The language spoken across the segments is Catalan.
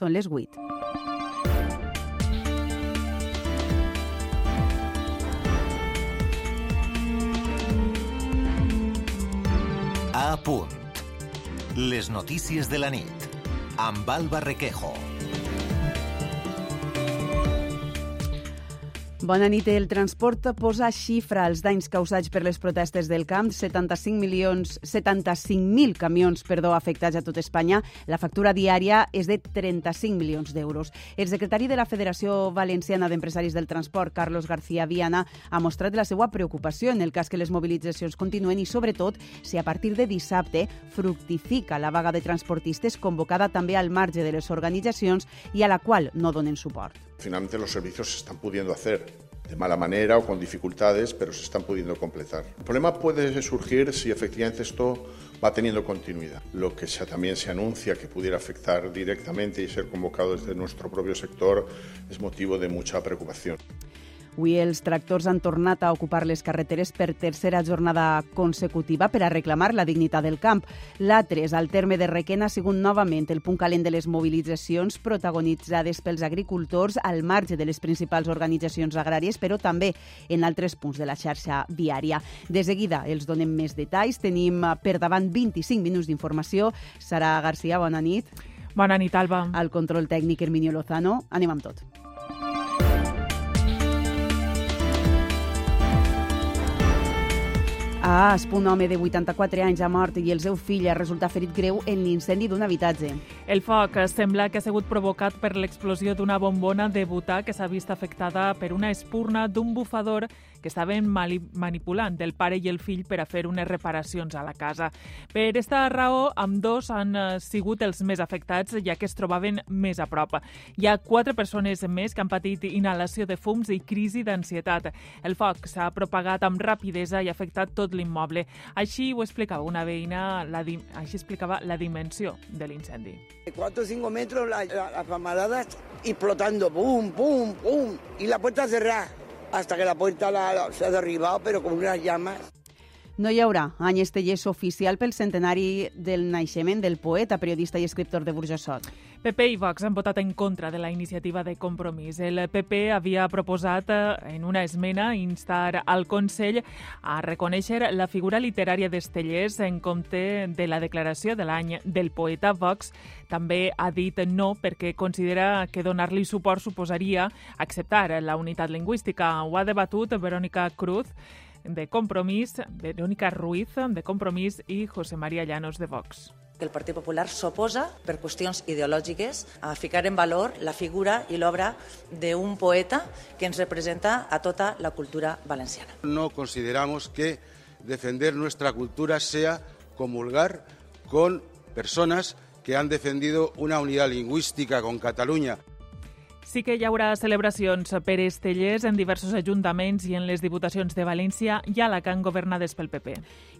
Són les 8. A punt. Les notícies de la nit. Amb Alba Requejo. Bona nit. El transport posa xifra als danys causats per les protestes del camp. 75 milions, 75.000 camions perdó, afectats a tot Espanya. La factura diària és de 35 milions d'euros. El secretari de la Federació Valenciana d'Empresaris del Transport, Carlos García Viana, ha mostrat la seva preocupació en el cas que les mobilitzacions continuen i, sobretot, si a partir de dissabte fructifica la vaga de transportistes convocada també al marge de les organitzacions i a la qual no donen suport. Finalmente los servicios se están pudiendo hacer de mala manera o con dificultades, pero se están pudiendo completar. El problema puede surgir si efectivamente esto va teniendo continuidad. Lo que también se anuncia que pudiera afectar directamente y ser convocado desde nuestro propio sector es motivo de mucha preocupación. Avui els tractors han tornat a ocupar les carreteres per tercera jornada consecutiva per a reclamar la dignitat del camp. L'A3, al terme de Requena, ha sigut novament el punt calent de les mobilitzacions protagonitzades pels agricultors al marge de les principals organitzacions agràries, però també en altres punts de la xarxa viària. De seguida els donem més detalls. Tenim per davant 25 minuts d'informació. Sara Garcia, bona nit. Bona nit, Alba. Al control tècnic, Herminio Lozano. Anem amb tot. A Asp, un home de 84 anys ha mort i el seu fill ha resultat ferit greu en l'incendi d'un habitatge. El foc sembla que ha sigut provocat per l'explosió d'una bombona de butà que s'ha vist afectada per una espurna d'un bufador que estaven manipulant el pare i el fill per a fer unes reparacions a la casa. Per aquesta raó, amb dos han sigut els més afectats, ja que es trobaven més a prop. Hi ha quatre persones més que han patit inhalació de fums i crisi d'ansietat. El foc s'ha propagat amb rapidesa i ha afectat tot l'immoble. Així ho explicava una veïna, la així explicava la dimensió de l'incendi. 4 o 5 metros las la, la y explotando, pum, pum, pum, y la puerta cerrada hasta que la puerta la, se ha derribado, pero con unas llamas. No hi haurà any estellers oficial pel centenari del naixement del poeta, periodista i escriptor de Burjassot. PP i Vox han votat en contra de la iniciativa de compromís. El PP havia proposat en una esmena instar al Consell a reconèixer la figura literària d'Estellers en compte de la declaració de l'any del poeta Vox. També ha dit no perquè considera que donar-li suport suposaria acceptar la unitat lingüística. Ho ha debatut Verónica Cruz, de Compromís, Verónica Ruiz, de Compromís, i José María Llanos, de Vox que el Partit Popular s'oposa per qüestions ideològiques a ficar en valor la figura i l'obra d'un poeta que ens representa a tota la cultura valenciana. No consideramos que defender nuestra cultura sea comulgar con personas que han defendido una unidad lingüística con Cataluña. Sí que hi haurà celebracions per Estellers en diversos ajuntaments i en les diputacions de València i Alacant governades pel PP.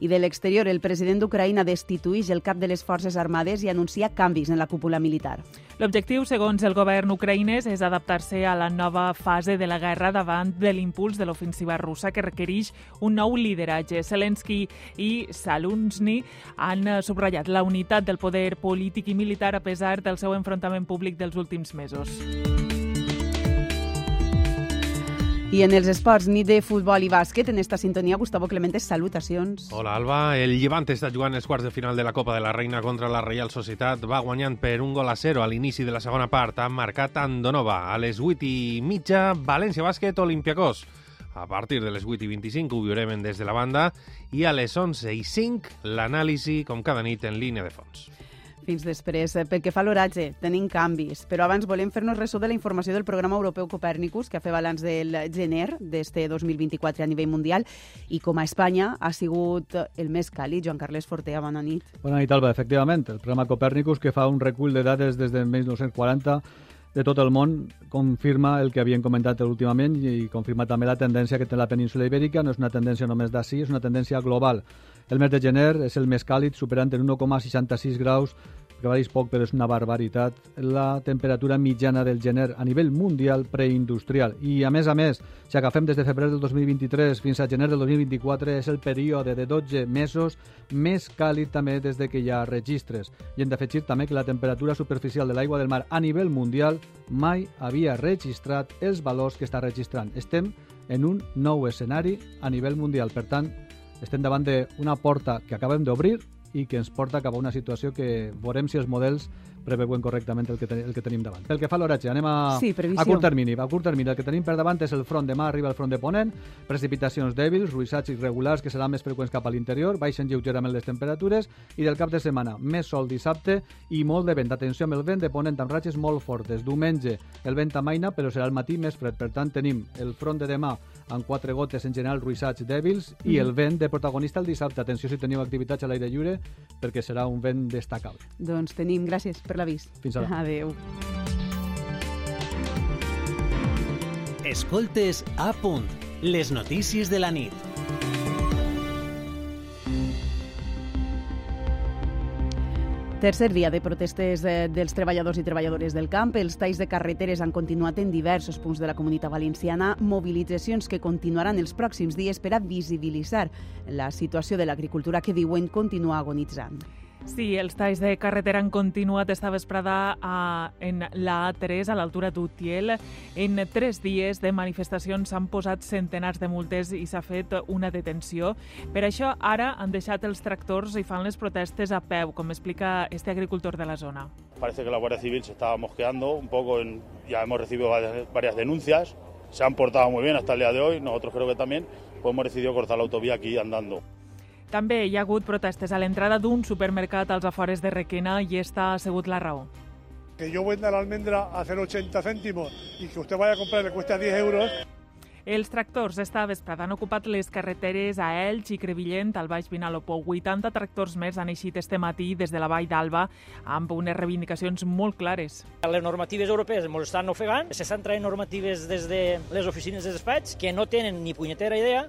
I de l'exterior, el president d'Ucraïna destituïx el cap de les forces armades i anuncia canvis en la cúpula militar. L'objectiu, segons el govern ucraïnès, és adaptar-se a la nova fase de la guerra davant de l'impuls de l'ofensiva russa que requereix un nou lideratge. Zelensky i Salunsny han subratllat la unitat del poder polític i militar a pesar del seu enfrontament públic dels últims mesos. I en els esports, nit de futbol i bàsquet, en esta sintonia, Gustavo Clementes, salutacions. Hola, Alba. El Llevant està jugant els quarts de final de la Copa de la Reina contra la Reial Societat. Va guanyant per un gol a zero a l'inici de la segona part. Ha marcat Andonova. A les 8 i mitja, València Bàsquet, Olimpiakos. A partir de les 8 i 25 ho viurem des de la banda i a les 11 i 5 l'anàlisi, com cada nit, en línia de fons. Fins després. Pel que fa a l'oratge, tenim canvis, però abans volem fer-nos ressò de la informació del programa europeu Copèrnicus, que ha fet balanç del gener d'este 2024 a nivell mundial, i com a Espanya ha sigut el més càlid. Joan Carles Fortea, bona nit. Bona nit, Alba. Efectivament, el programa Copèrnicus, que fa un recull de dades des de 1940, de tot el món confirma el que havien comentat últimament i confirma també la tendència que té la península ibèrica. No és una tendència només d'ací, és una tendència global. El mes de gener és el més càlid, superant en 1,66 graus que valís poc però és una barbaritat, la temperatura mitjana del gener a nivell mundial preindustrial. I a més a més, si agafem des de febrer del 2023 fins a gener del 2024, és el període de 12 mesos més càlid també des de que hi ha registres. I hem d'afegir també que la temperatura superficial de l'aigua del mar a nivell mundial mai havia registrat els valors que està registrant. Estem en un nou escenari a nivell mundial. Per tant, estem davant d'una porta que acabem d'obrir i que ens porta cap a una situació que veurem si els models preveuen correctament el que, ten el que tenim davant. Pel que fa a l'oratge, anem a, sí, a curt termini. A curt termini, el que tenim per davant és el front. Demà arriba el front de Ponent, precipitacions dèbils, ruissats irregulars que seran més freqüents cap a l'interior, baixen lleugerament les temperatures i del cap de setmana més sol dissabte i molt de vent. Atenció amb el vent de Ponent amb ratxes molt fortes. Diumenge el vent amaina, però serà el matí més fred. Per tant, tenim el front de demà amb quatre gotes en general ruissats dèbils i el vent de protagonista el dissabte. Atenció si teniu activitats a l'aire lliure perquè serà un vent destacable. Doncs tenim, gràcies per l'avís. Fins ara. Adéu. Escoltes a punt. Les notícies de la nit. Tercer dia de protestes eh, dels treballadors i treballadores del camp. Els talls de carreteres han continuat en diversos punts de la comunitat valenciana, mobilitzacions que continuaran els pròxims dies per a visibilitzar la situació de l'agricultura que diuen continua agonitzant. Sí, els talls de carretera han continuat esta vesprada a, en la A3 a l'altura d'Utiel. En tres dies de manifestacions s'han posat centenars de multes i s'ha fet una detenció. Per això ara han deixat els tractors i fan les protestes a peu, com explica este agricultor de la zona. Parece que la Guardia Civil se estaba mosqueando un poco, en, ya hemos recibido varias denuncias, se han portado muy bien hasta el día de hoy, nosotros creo que también, pues hemos decidido cortar la autovía aquí andando. També hi ha hagut protestes a l'entrada d'un supermercat als afores de Requena i esta ha sigut la raó. Que yo venda la almendra a 0,80 céntimos y que usted vaya a comprar le cuesta 10 euros. Els tractors esta vesprada han ocupat les carreteres a Elx i Crevillent, al Baix Vinalopó. 80 tractors més han eixit este matí des de la Vall d'Alba amb unes reivindicacions molt clares. Les normatives europees ens estan ofegant, s'estan traient normatives des de les oficines de despatx que no tenen ni punyetera idea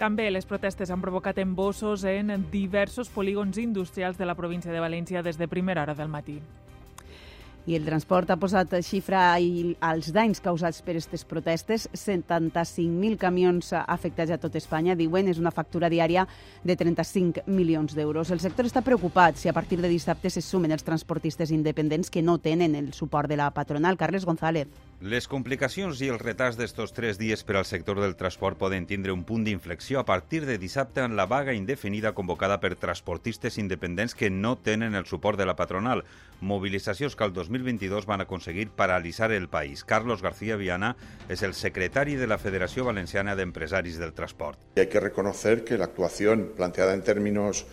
també les protestes han provocat embossos en diversos polígons industrials de la província de València des de primera hora del matí. I el transport ha posat xifra als danys causats per aquestes protestes. 75.000 camions afectats a tot Espanya, diuen, és una factura diària de 35 milions d'euros. El sector està preocupat si a partir de dissabte se sumen els transportistes independents que no tenen el suport de la patronal. Carles González. Les complicacions i els retards d'estos tres dies per al sector del transport poden tindre un punt d'inflexió a partir de dissabte en la vaga indefinida convocada per transportistes independents que no tenen el suport de la patronal. Mobilitzacions que el 2022 van aconseguir paralitzar el país. Carlos García Viana és el secretari de la Federació Valenciana d'Empresaris del Transport. Hay que reconocer que la actuación planteada en términos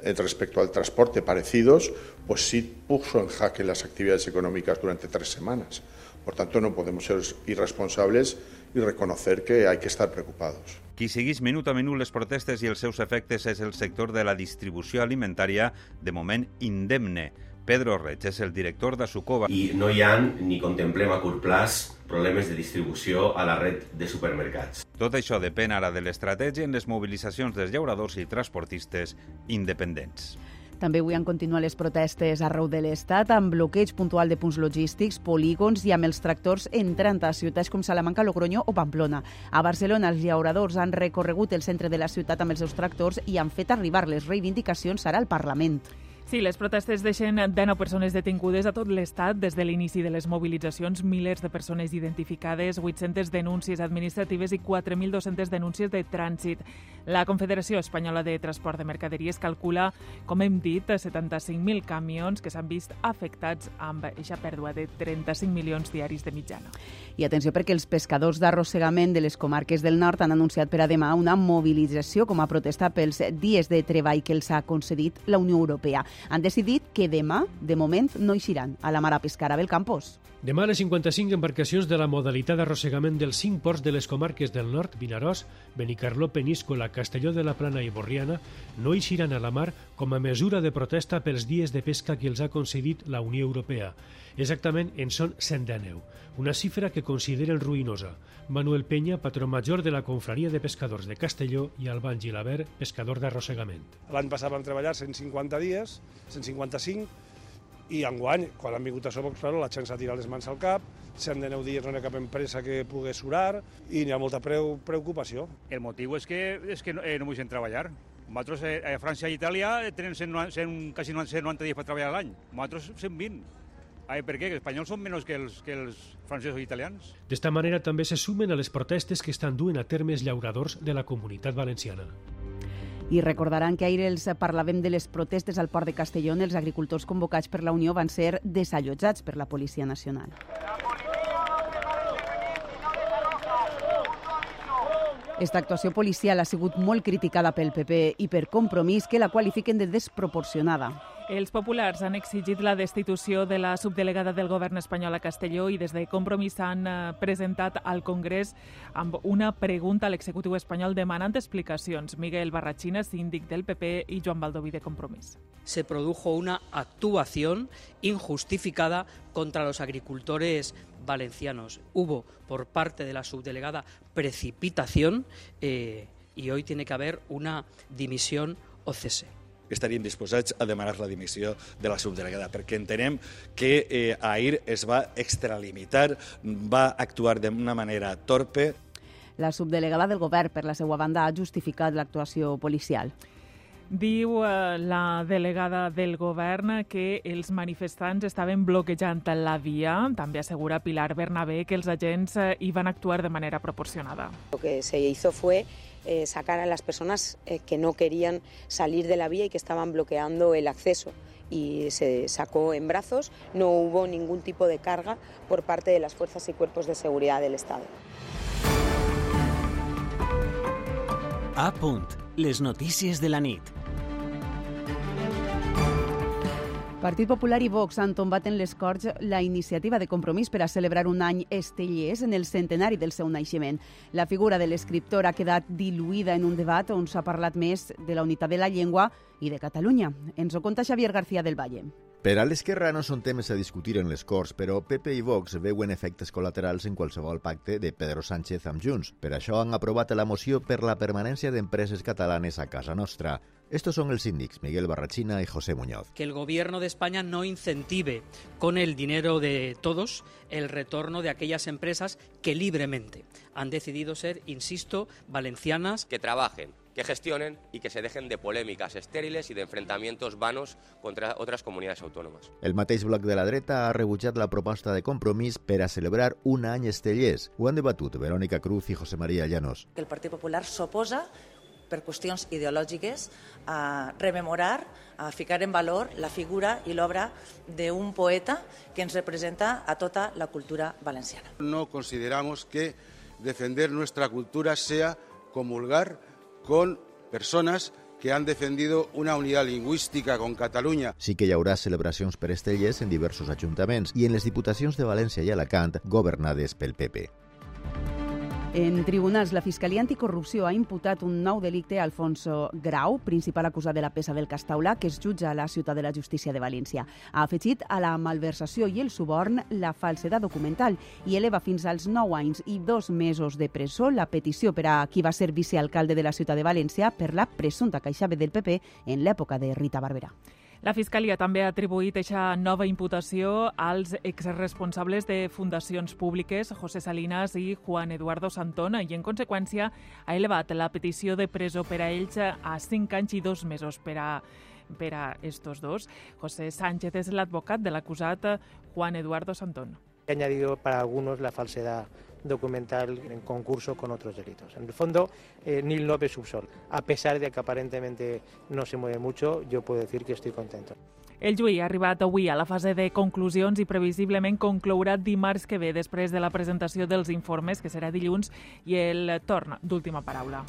eh, respecto al transporte parecidos, pues sí puso en jaque las actividades económicas durante tres semanas. Por tanto, no podemos ser irresponsables y reconocer que hay que estar preocupados. Qui seguís minut a minut les protestes i els seus efectes és el sector de la distribució alimentària, de moment indemne. Pedro Reig és el director de Sucova. I no hi ha ni contemplem a curt plaç problemes de distribució a la red de supermercats. Tot això depèn ara de l'estratègia en les mobilitzacions dels llauradors i transportistes independents. També avui han continuat les protestes arreu de l'Estat amb bloqueig puntual de punts logístics, polígons i amb els tractors entrant a ciutats com Salamanca, Logroño o Pamplona. A Barcelona, els llauradors han recorregut el centre de la ciutat amb els seus tractors i han fet arribar les reivindicacions ara al Parlament. Sí, les protestes deixen 19 persones detingudes a tot l'Estat des de l'inici de les mobilitzacions, milers de persones identificades, 800 denúncies administratives i 4.200 denúncies de trànsit. La Confederació Espanyola de Transport de Mercaderies calcula, com hem dit, 75.000 camions que s'han vist afectats amb aquesta pèrdua de 35 milions diaris de mitjana. I atenció perquè els pescadors d'arrossegament de les comarques del nord han anunciat per a demà una mobilització com a protesta pels dies de treball que els ha concedit la Unió Europea han decidit que demà, de moment, no eixiran a la mar a pescar a Belcampos. Demà les 55 embarcacions de la modalitat d'arrossegament dels 5 ports de les comarques del nord, Vinaròs, Benicarló, Peníscola, Castelló de la Plana i Borriana, no eixiran a la mar com a mesura de protesta pels dies de pesca que els ha concedit la Unió Europea. Exactament en són 119, una xifra que consideren ruïnosa. Manuel Peña, patró major de la Confraria de Pescadors de Castelló, i Alban Gilabert, pescador d'arrossegament. L'any passat vam treballar 150 dies, 155, i enguany, quan han vingut a Sobox, claro, la gent s'ha tirat les mans al cap, 109 dies no hi ha cap empresa que pugui surar i n'hi ha molta preu, preocupació. El motiu és que, és que no, eh, no vull treballar. Nosaltres eh, a França i Itàlia tenen 100, 100, quasi 190 dies per treballar a l'any. Nosaltres 120. Ai, per què? Els espanyols són menys que els, que els francesos i italians. D'esta manera també se sumen a les protestes que estan duent a termes llauradors de la comunitat valenciana. I recordaran que ahir els parlàvem de les protestes al port de Castelló on els agricultors convocats per la Unió van ser desallotjats per la Policia Nacional. Esta actuació policial ha sigut molt criticada pel PP i per Compromís, que la qualifiquen de desproporcionada. Els populars han exigit la destitució de la subdelegada del govern espanyol a Castelló i des de Compromís han eh, presentat al Congrés amb una pregunta a l'executiu espanyol demanant explicacions. Miguel Barrachina, síndic del PP, i Joan Baldoví de Compromís. Se produjo una actuación injustificada contra los agricultores valencianos. Hubo por parte de la subdelegada precipitación eh, y hoy tiene que haber una dimisión o cese estaríem disposats a demanar la dimissió de la subdelegada, perquè entenem que eh, ahir es va extralimitar, va actuar d'una manera torpe. La subdelegada del govern, per la seva banda, ha justificat l'actuació policial. Diu eh, la delegada del govern que els manifestants estaven bloquejant la via. També assegura Pilar Bernabé que els agents eh, hi van actuar de manera proporcionada. Lo que se hizo fue eh, sacar a las personas eh, que no querían salir de la vía y que estaban bloqueando el acceso y se sacó en brazos. No hubo ningún tipo de carga por parte de las fuerzas y cuerpos de seguridad del Estado. A punt. Les notícies de la nit. Partit Popular i Vox han tombat en les Corts la iniciativa de compromís per a celebrar un any estellers en el centenari del seu naixement. La figura de l'escriptor ha quedat diluïda en un debat on s'ha parlat més de la unitat de la llengua i de Catalunya. Ens ho conta Xavier García del Valle. Per a l'esquerra no són temes a discutir en les Corts, però PP i Vox veuen efectes col·laterals en qualsevol pacte de Pedro Sánchez amb Junts. Per això han aprovat la moció per la permanència d'empreses catalanes a casa nostra. Estos son el síndics Miguel Barrachina y José Muñoz. Que el gobierno de España no incentive con el dinero de todos el retorno de aquellas empresas que libremente han decidido ser, insisto, valencianas. Que trabajen que gestionen y que se dejen de polémicas estériles y de enfrentamientos vanos contra otras comunidades autónomas. El mateix bloc de la dreta ha rebutjat la proposta de compromís per a celebrar un any estellers. Ho han debatut Verónica Cruz i José María Llanos. El Partit Popular s'oposa per qüestions ideològiques a rememorar, a ficar en valor la figura i l'obra d'un poeta que ens representa a tota la cultura valenciana. No consideramos que defender nuestra cultura sea comulgar con personas que han defendido una unidad lingüística con Catalunya. Sí que hi haurà celebracions per estellers en diversos ajuntaments i en les diputacions de València i Alacant, governades pel PP. En tribunals, la Fiscalia Anticorrupció ha imputat un nou delicte a Alfonso Grau, principal acusat de la peça del Castaulà, que es jutja a la Ciutat de la Justícia de València. Ha afegit a la malversació i el suborn la falsedat documental i eleva fins als 9 anys i dos mesos de presó la petició per a qui va ser vicealcalde de la Ciutat de València per la presumpta caixave del PP en l'època de Rita Barberà. La Fiscalia també ha atribuït aquesta nova imputació als exresponsables de fundacions públiques, José Salinas i Juan Eduardo Santona, i en conseqüència ha elevat la petició de presó per a ells a 5 anys i 2 mesos per a per a estos dos. José Sánchez és l'advocat de l'acusat Juan Eduardo Santón. He añadido para algunos la falsedad documental en concurso con otros delitos. En el fondo, eh, Nil López Subsol, a pesar de que aparentemente no se mueve mucho, yo puedo decir que estoy contento. El juí ha arribat avui a la fase de conclusions i previsiblement conclourà dimarts que ve després de la presentació dels informes, que serà dilluns, i el torn d'última paraula.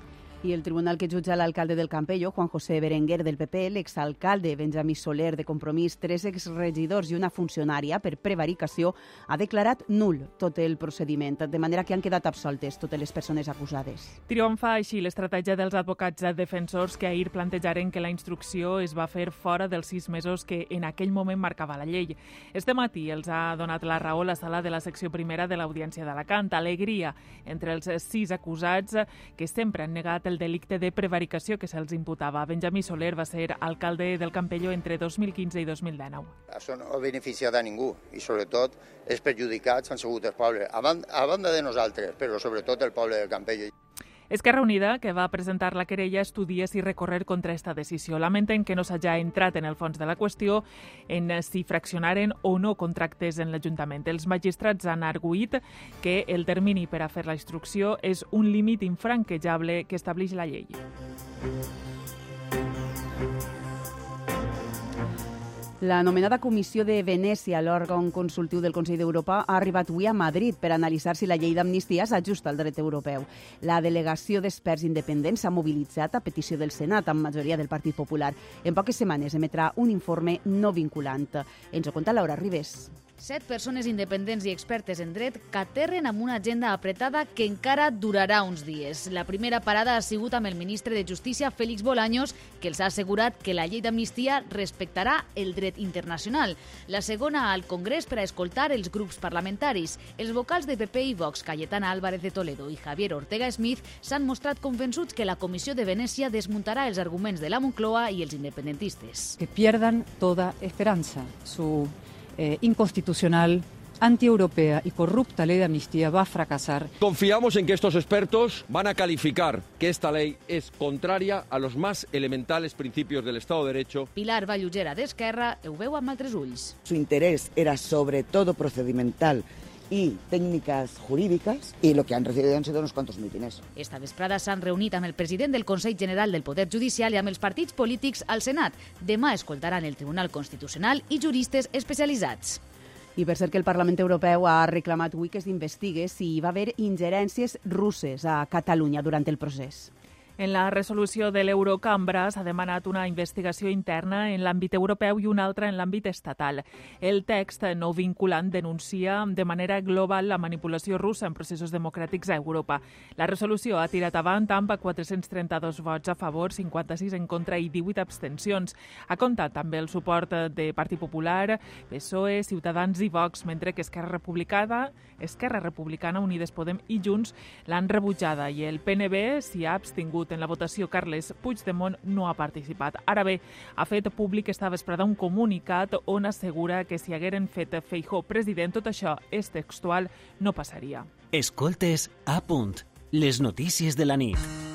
I el tribunal que jutja l'alcalde del Campello, Juan José Berenguer del PP, l'exalcalde Benjamí Soler de Compromís, tres exregidors i una funcionària per prevaricació, ha declarat nul tot el procediment, de manera que han quedat absoltes totes les persones acusades. Triomfa així l'estratègia dels advocats defensors que ahir plantejaren que la instrucció es va fer fora dels sis mesos que en aquell moment marcava la llei. Este matí els ha donat la raó la sala de la secció primera de l'Audiència d'Alacant. Alegria entre els sis acusats que sempre han negat el delicte de prevaricació que se'ls imputava. Benjamí Soler va ser alcalde del Campello entre 2015 i 2019. Això no ha beneficiat a ningú i sobretot els perjudicats han sigut el poble, a banda, a banda de nosaltres, però sobretot el poble del Campello. Esquerra Unida, que va presentar la querella, estudia si recorrer contra esta decisió. Lamenten que no s'hagi entrat en el fons de la qüestió en si fraccionaren o no contractes en l'Ajuntament. Els magistrats han arguït que el termini per a fer la instrucció és un límit infranquejable que estableix la llei. La nomenada Comissió de Venècia, l'òrgan consultiu del Consell d'Europa, ha arribat avui a Madrid per analitzar si la llei d'amnistia s'ajusta al dret europeu. La delegació d'experts independents s'ha mobilitzat a petició del Senat, amb majoria del Partit Popular. En poques setmanes emetrà un informe no vinculant. Ens ho conta Laura Ribes. Set persones independents i expertes en dret que aterren amb una agenda apretada que encara durarà uns dies. La primera parada ha sigut amb el ministre de Justícia, Félix Bolaños, que els ha assegurat que la llei d'amnistia respectarà el dret internacional. La segona al Congrés per a escoltar els grups parlamentaris. Els vocals de PP i Vox, Cayetana Álvarez de Toledo i Javier Ortega Smith, s'han mostrat convençuts que la Comissió de Venècia desmuntarà els arguments de la Moncloa i els independentistes. Que pierdan toda esperanza. Su eh, inconstitucional, antieuropea y corrupta ley de amnistía va a fracasar. Confiamos en que estos expertos van a calificar que esta ley es contraria a los más elementales principios del Estado de Derecho. Pilar Vallugera d'Esquerra ho veu amb altres ulls. Su interés era sobre todo procedimental y técnicas jurídicas y lo que han recibido han sido unos cuantos mítines. Esta vesprada s'han reunit amb el president del Consell General del Poder Judicial i amb els partits polítics al Senat. Demà escoltaran el Tribunal Constitucional i juristes especialitzats. I per cert que el Parlament Europeu ha reclamat avui que s'investigue si hi va haver ingerències russes a Catalunya durant el procés. En la resolució de l'Eurocambra s'ha demanat una investigació interna en l'àmbit europeu i una altra en l'àmbit estatal. El text no vinculant denuncia de manera global la manipulació russa en processos democràtics a Europa. La resolució ha tirat avant amb 432 vots a favor, 56 en contra i 18 abstencions. Ha comptat també el suport de Partit Popular, PSOE, Ciutadans i Vox, mentre que Esquerra Republicana, Esquerra Republicana, Unides Podem i Junts l'han rebutjada i el PNB s'hi ha abstingut en la votació Carles Puigdemont no ha participat. Ara bé, ha fet públic esta vesprada un comunicat on assegura que si hagueren fet Feijó president, tot això és textual, no passaria. Escoltes a punt. Les notícies de la nit.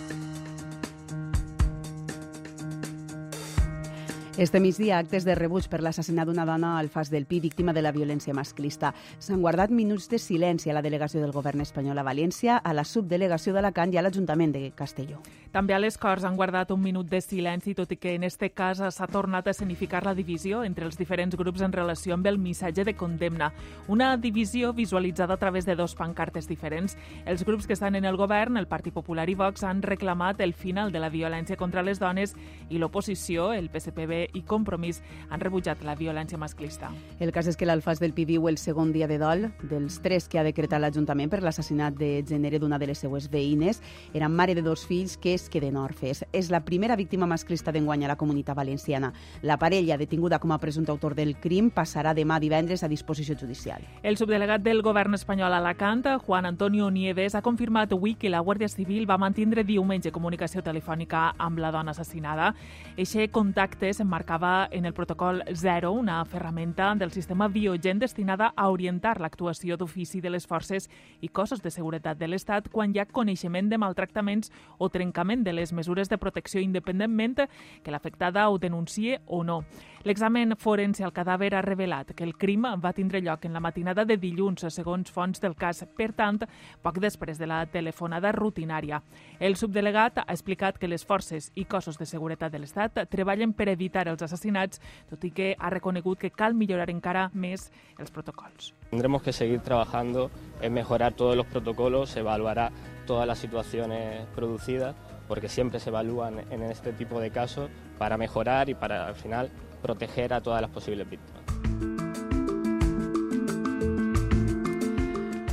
Este migdia, actes de rebuig per l'assassinat d'una dona al Fas del Pi, víctima de la violència masclista. S'han guardat minuts de silenci a la delegació del govern espanyol a València, a la subdelegació d'Alacant i a l'Ajuntament de Castelló. També a les Corts han guardat un minut de silenci, tot i que en este cas s'ha tornat a escenificar la divisió entre els diferents grups en relació amb el missatge de condemna. Una divisió visualitzada a través de dos pancartes diferents. Els grups que estan en el govern, el Partit Popular i Vox, han reclamat el final de la violència contra les dones i l'oposició, el PSPB i Compromís, han rebutjat la violència masclista. El cas és que l'Alfàs del Pi viu el segon dia de dol dels tres que ha decretat l'Ajuntament per l'assassinat de gènere d'una de les seues veïnes. Era mare de dos fills que es queden orfes. És la primera víctima masclista d'enguany a la comunitat valenciana. La parella, detinguda com a presumpte autor del crim, passarà demà divendres a disposició judicial. El subdelegat del govern espanyol a Alacant, Juan Antonio Nieves, ha confirmat avui que la Guàrdia Civil va mantindre diumenge comunicació telefònica amb la dona assassinada. Eixe contacte s'emmarcava en el protocol 0, una ferramenta del sistema Biogen destinada a orientar l'actuació d'ofici de les forces i cossos de seguretat de l'Estat quan hi ha coneixement de maltractaments o trencament de les mesures de protecció independentment que l'afectada ho denuncie o no. L'examen forense al cadàver ha revelat que el crim va tindre lloc en la matinada de dilluns, segons fonts del cas, per tant, poc després de la telefonada rutinària. El subdelegat ha explicat que les forces i cossos de seguretat de l'Estat treballen per evitar els assassinats, tot i que ha reconegut que cal millorar encara més els protocols. Tendremos que seguir trabajando en mejorar todos los protocolos, se evaluará todas las situaciones producidas, porque siempre se evalúan en este tipo de casos para mejorar y para al final proteger a todas las posibles víctimas.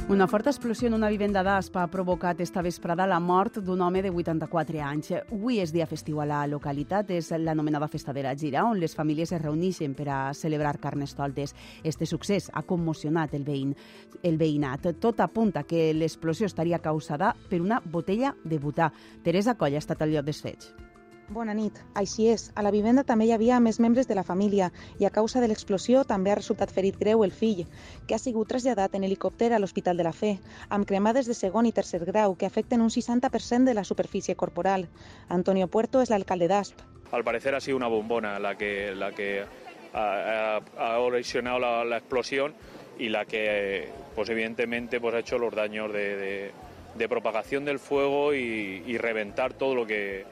Una forta explosió en una vivenda d'Aspa ha provocat esta vesprada la mort d'un home de 84 anys. Avui és dia festiu a la localitat, és l'anomenada Festa de la Gira, on les famílies es reuneixen per a celebrar carnestoltes. Este succés ha commocionat el, veïn, el veïnat. Tot apunta que l'explosió estaria causada per una botella de butà. Teresa Coll ha estat al lloc dels fets. Bona nit. Així és. A la vivenda també hi havia més membres de la família i a causa de l'explosió també ha resultat ferit greu el fill, que ha sigut traslladat en helicòpter a l'Hospital de la Fe, amb cremades de segon i tercer grau que afecten un 60% de la superfície corporal. Antonio Puerto és l'alcalde d'Asp. Al parecer ha sido una bombona la que, la que ha, ha, ha ocasionado la, explosión y la que, pues evidentemente, pues ha hecho los daños de, propagación del fuego y reventar todo lo que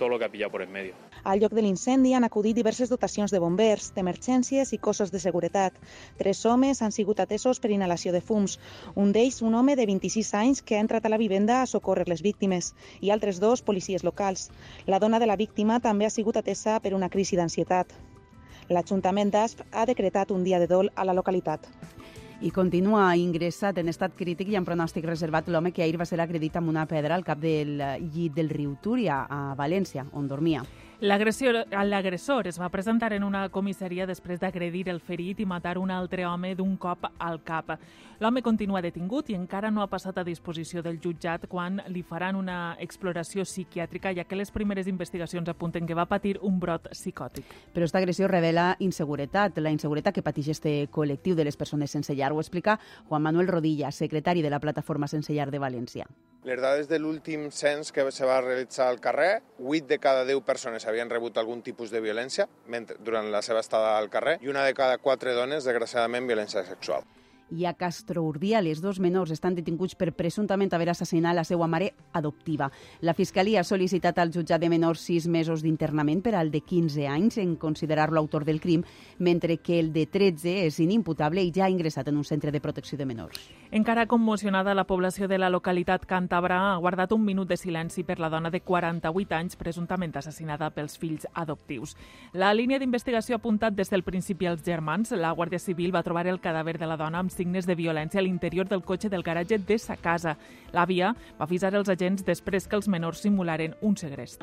todo lo que ha pillado por en medio. Al lloc de l'incendi han acudit diverses dotacions de bombers, d'emergències i cossos de seguretat. Tres homes han sigut atesos per inhalació de fums. Un d'ells, un home de 26 anys que ha entrat a la vivenda a socórrer les víctimes i altres dos policies locals. La dona de la víctima també ha sigut atesa per una crisi d'ansietat. L'Ajuntament d'Asp ha decretat un dia de dol a la localitat i continua ingressat en estat crític i amb pronòstic reservat l'home que ahir va ser agredit amb una pedra al cap del llit del riu Túria, a València, on dormia. L'agressor es va presentar en una comissaria després d'agredir el ferit i matar un altre home d'un cop al cap. L'home continua detingut i encara no ha passat a disposició del jutjat quan li faran una exploració psiquiàtrica, ja que les primeres investigacions apunten que va patir un brot psicòtic. Però aquesta agressió revela inseguretat, la inseguretat que pateix este col·lectiu de les persones sense llar. Ho explica Juan Manuel Rodilla, secretari de la plataforma Sense Llar de València. Les dades de l'últim cens que se va realitzar al carrer, 8 de cada 10 persones havien rebut algun tipus de violència mentre, durant la seva estada al carrer i una de cada 4 dones, desgraciadament, violència sexual i a Castro Urdiales. Dos menors estan detinguts per presumptament haver assassinat la seva mare adoptiva. La Fiscalia ha sol·licitat al jutjat de menors sis mesos d'internament per al de 15 anys en considerar-lo autor del crim, mentre que el de 13 és inimputable i ja ha ingressat en un centre de protecció de menors. Encara commocionada, la població de la localitat càntabra ha guardat un minut de silenci per la dona de 48 anys presumptament assassinada pels fills adoptius. La línia d'investigació ha apuntat des del principi als germans. La Guàrdia Civil va trobar el cadàver de la dona amb signes de violència a l'interior del cotxe del garatge de sa casa. L'àvia va avisar els agents després que els menors simularen un segrest.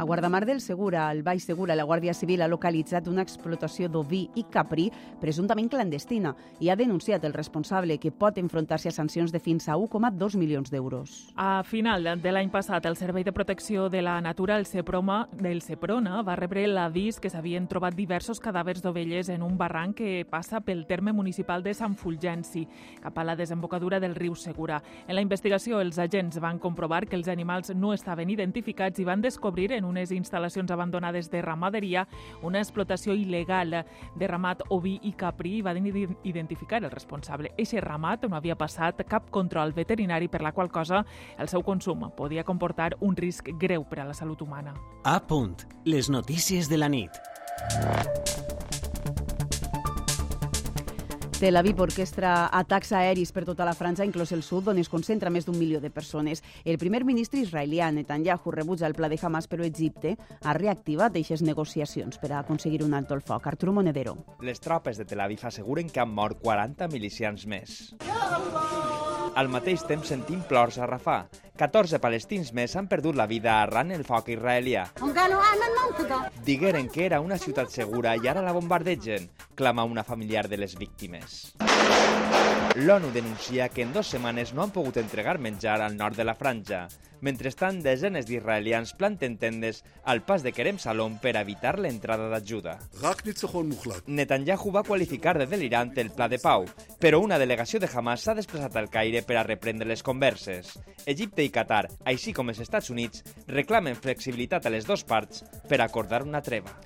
A Guardamar del Segura, al Baix Segura, la Guàrdia Civil ha localitzat una explotació d'oví i caprí presumptament clandestina i ha denunciat el responsable que pot enfrontar-se a sancions de fins a 1,2 milions d'euros. A final de l'any passat, el Servei de Protecció de la Natura, el Seproma, del Seprona, va rebre l'avís que s'havien trobat diversos cadàvers d'ovelles en un barranc que passa pel terme municipal de Sant Fulgenci, cap a la desembocadura del riu Segura. En la investigació, els agents van comprovar que els animals no estaven identificats i van descobrir en unes instal·lacions abandonades de ramaderia una explotació il·legal de ramat oví i caprí i van identificar el responsable. Eixe ramat no havia passat cap control veterinari per la qual cosa el seu consum podia comportar un risc greu per a la salut humana. A punt. Les notícies de la nit. Tel Aviv orquestra atacs aeris per tota la França, inclòs el sud, on es concentra més d'un milió de persones. El primer ministre israelià, Netanyahu, rebutja el pla de Hamas, però Egipte ha reactivat aquestes negociacions per a aconseguir un alto el foc. Arturo Monedero. Les tropes de Tel Aviv asseguren que han mort 40 milicians més. Al mateix temps sentim plors a Rafah. 14 palestins més han perdut la vida arran el foc israelià. Digueren que era una ciutat segura i ara la bombardegen, clama una familiar de les víctimes. L'ONU denuncia que en dues setmanes no han pogut entregar menjar al nord de la franja. Mentrestant, desenes d'israelians planten tendes al pas de Kerem Salom per evitar l'entrada d'ajuda. Netanyahu va qualificar de delirant el pla de pau, però una delegació de Hamas s'ha desplaçat al Caire per a reprendre les converses. Egipte i Qatar, així com els Estats Units, reclamen flexibilitat a les dues parts per acordar una treva.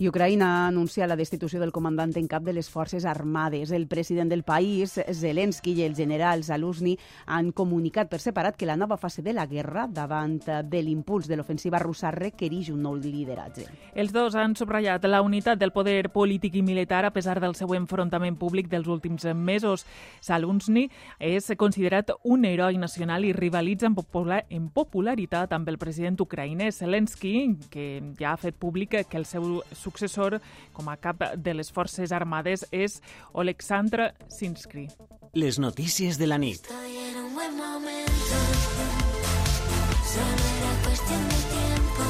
I Ucraïna ha anunciat la destitució del comandant en cap de les forces armades. El president del país, Zelensky, i el general Zaluzny han comunicat per separat que la nova fase de la guerra davant de l'impuls de l'ofensiva russa requereix un nou lideratge. Els dos han subratllat la unitat del poder polític i militar a pesar del seu enfrontament públic dels últims mesos. Zaluzny és considerat un heroi nacional i rivalitza en, popular, en popularitat amb el president ucraïnès Zelensky, que ja ha fet públic que el seu successor com a cap de les Forces Armades és Oleksandr Sinsky. Les notícies de la nit. Estoy en un buen momento. Solo era cuestión de tiempo.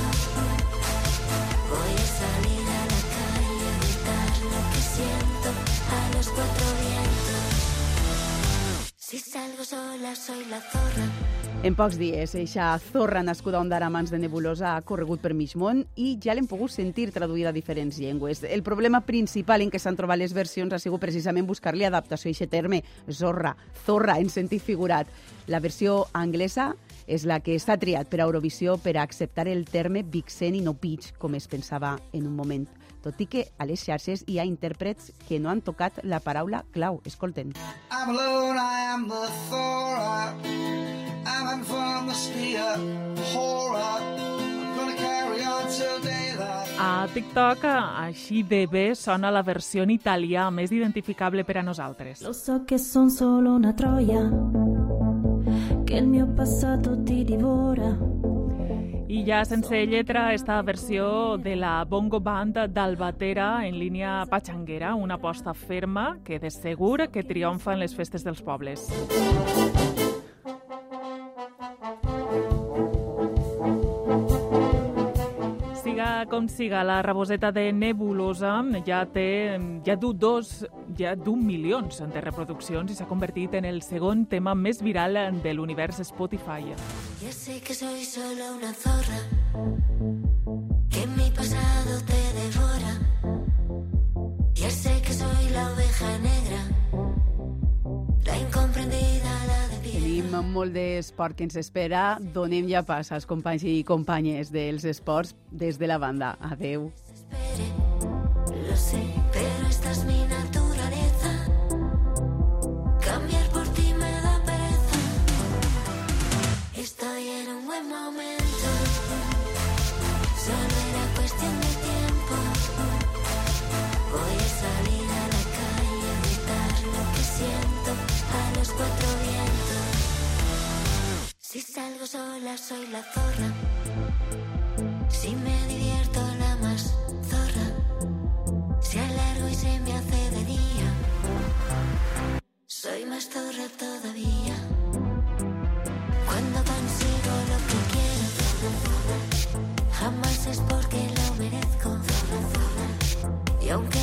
Voy a salir a la calle a gritar lo que siento a los cuatro vientos. Si salgo sola, soy la zorra. En pocs dies, eixa zorra nascuda a Ondara a mans de Nebulosa ha corregut per mig món i ja l'hem pogut sentir traduïda a diferents llengües. El problema principal en què s'han trobat les versions ha sigut precisament buscar-li adaptació a aquest terme, zorra, zorra, en sentit figurat. La versió anglesa és la que s'ha triat per a Eurovisió per a acceptar el terme vixen i no pitch, com es pensava en un moment. Tot i que a les xarxes hi ha intèrprets que no han tocat la paraula clau. Escolten. I'm alone, I am the Thora. I'm must be a horror. A TikTok, així de bé sona la versió en italià més identificable per a nosaltres. Lo so che son solo una troia, che il mio passato ti divora. I ja sense lletra, esta versió de la Bongo Band d'Albatera en línia patxanguera, una aposta ferma que de segur que triomfa en les festes dels pobles. Com siga, la raboseta de Nebulosa ja té, ja du dos, ja du milions de reproduccions i s'ha convertit en el segon tema més viral de l'univers Spotify. Ya sé que soy solo una zorra, Tenim molt d'esport que ens espera. Donem ja pas als companys i companyes dels esports des de la banda. Adeu. Lo sé, Si salgo sola soy la zorra. Si me divierto la más zorra. Si alargo y se me hace de día. Soy más zorra todavía. Cuando consigo lo que quiero. Jamás es porque lo merezco. Y aunque